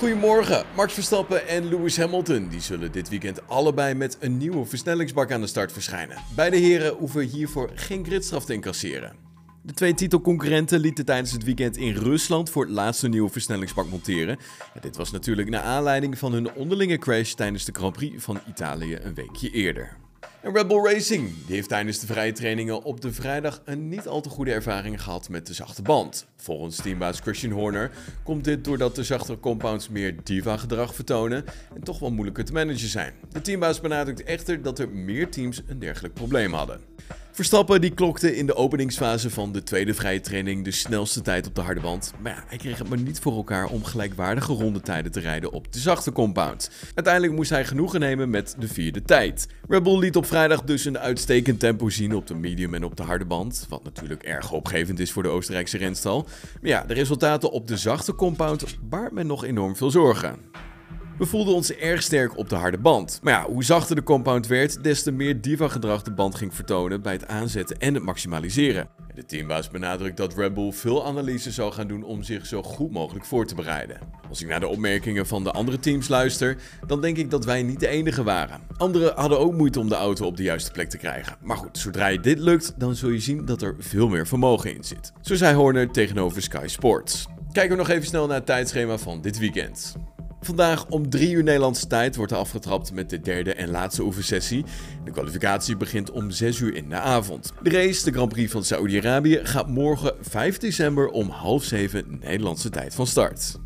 Goedemorgen, Max Verstappen en Lewis Hamilton. Die zullen dit weekend allebei met een nieuwe versnellingsbak aan de start verschijnen. Beide heren hoeven hiervoor geen gridstraf te incasseren. De twee titelconcurrenten lieten tijdens het weekend in Rusland voor het laatste nieuwe versnellingsbak monteren. Dit was natuurlijk naar aanleiding van hun onderlinge crash tijdens de Grand Prix van Italië een weekje eerder. En Red Bull Racing heeft tijdens de vrije trainingen op de vrijdag een niet al te goede ervaring gehad met de zachte band. Volgens teambaas Christian Horner komt dit doordat de zachtere compounds meer diva-gedrag vertonen en toch wel moeilijker te managen zijn. De teambaas benadrukt echter dat er meer teams een dergelijk probleem hadden. Verstappen die klokte in de openingsfase van de tweede vrije training de snelste tijd op de harde band. Maar ja, hij kreeg het maar niet voor elkaar om gelijkwaardige rondetijden te rijden op de zachte compound. Uiteindelijk moest hij genoegen nemen met de vierde tijd. Red Bull liet op vrijdag dus een uitstekend tempo zien op de medium en op de harde band. Wat natuurlijk erg hoopgevend is voor de Oostenrijkse renstal. Maar ja, de resultaten op de zachte compound baart men nog enorm veel zorgen. We voelden ons erg sterk op de harde band. Maar ja, hoe zachter de compound werd, des te meer diva-gedrag de band ging vertonen bij het aanzetten en het maximaliseren. De teambaas benadrukt dat Red Bull veel analyse zou gaan doen om zich zo goed mogelijk voor te bereiden. Als ik naar de opmerkingen van de andere teams luister, dan denk ik dat wij niet de enige waren. Anderen hadden ook moeite om de auto op de juiste plek te krijgen. Maar goed, zodra je dit lukt, dan zul je zien dat er veel meer vermogen in zit. Zo zei Horner tegenover Sky Sports. Kijken we nog even snel naar het tijdschema van dit weekend. Vandaag om 3 uur Nederlandse tijd wordt er afgetrapt met de derde en laatste oefensessie. De kwalificatie begint om 6 uur in de avond. De race, de Grand Prix van Saoedi-Arabië, gaat morgen 5 december om half 7 Nederlandse tijd van start.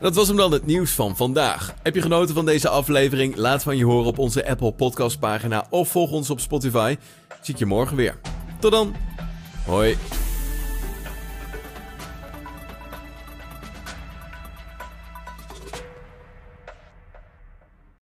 Dat was hem dan het nieuws van vandaag. Heb je genoten van deze aflevering? Laat van je horen op onze Apple Podcast pagina of volg ons op Spotify. Zie ik je morgen weer. Tot dan. Hoi.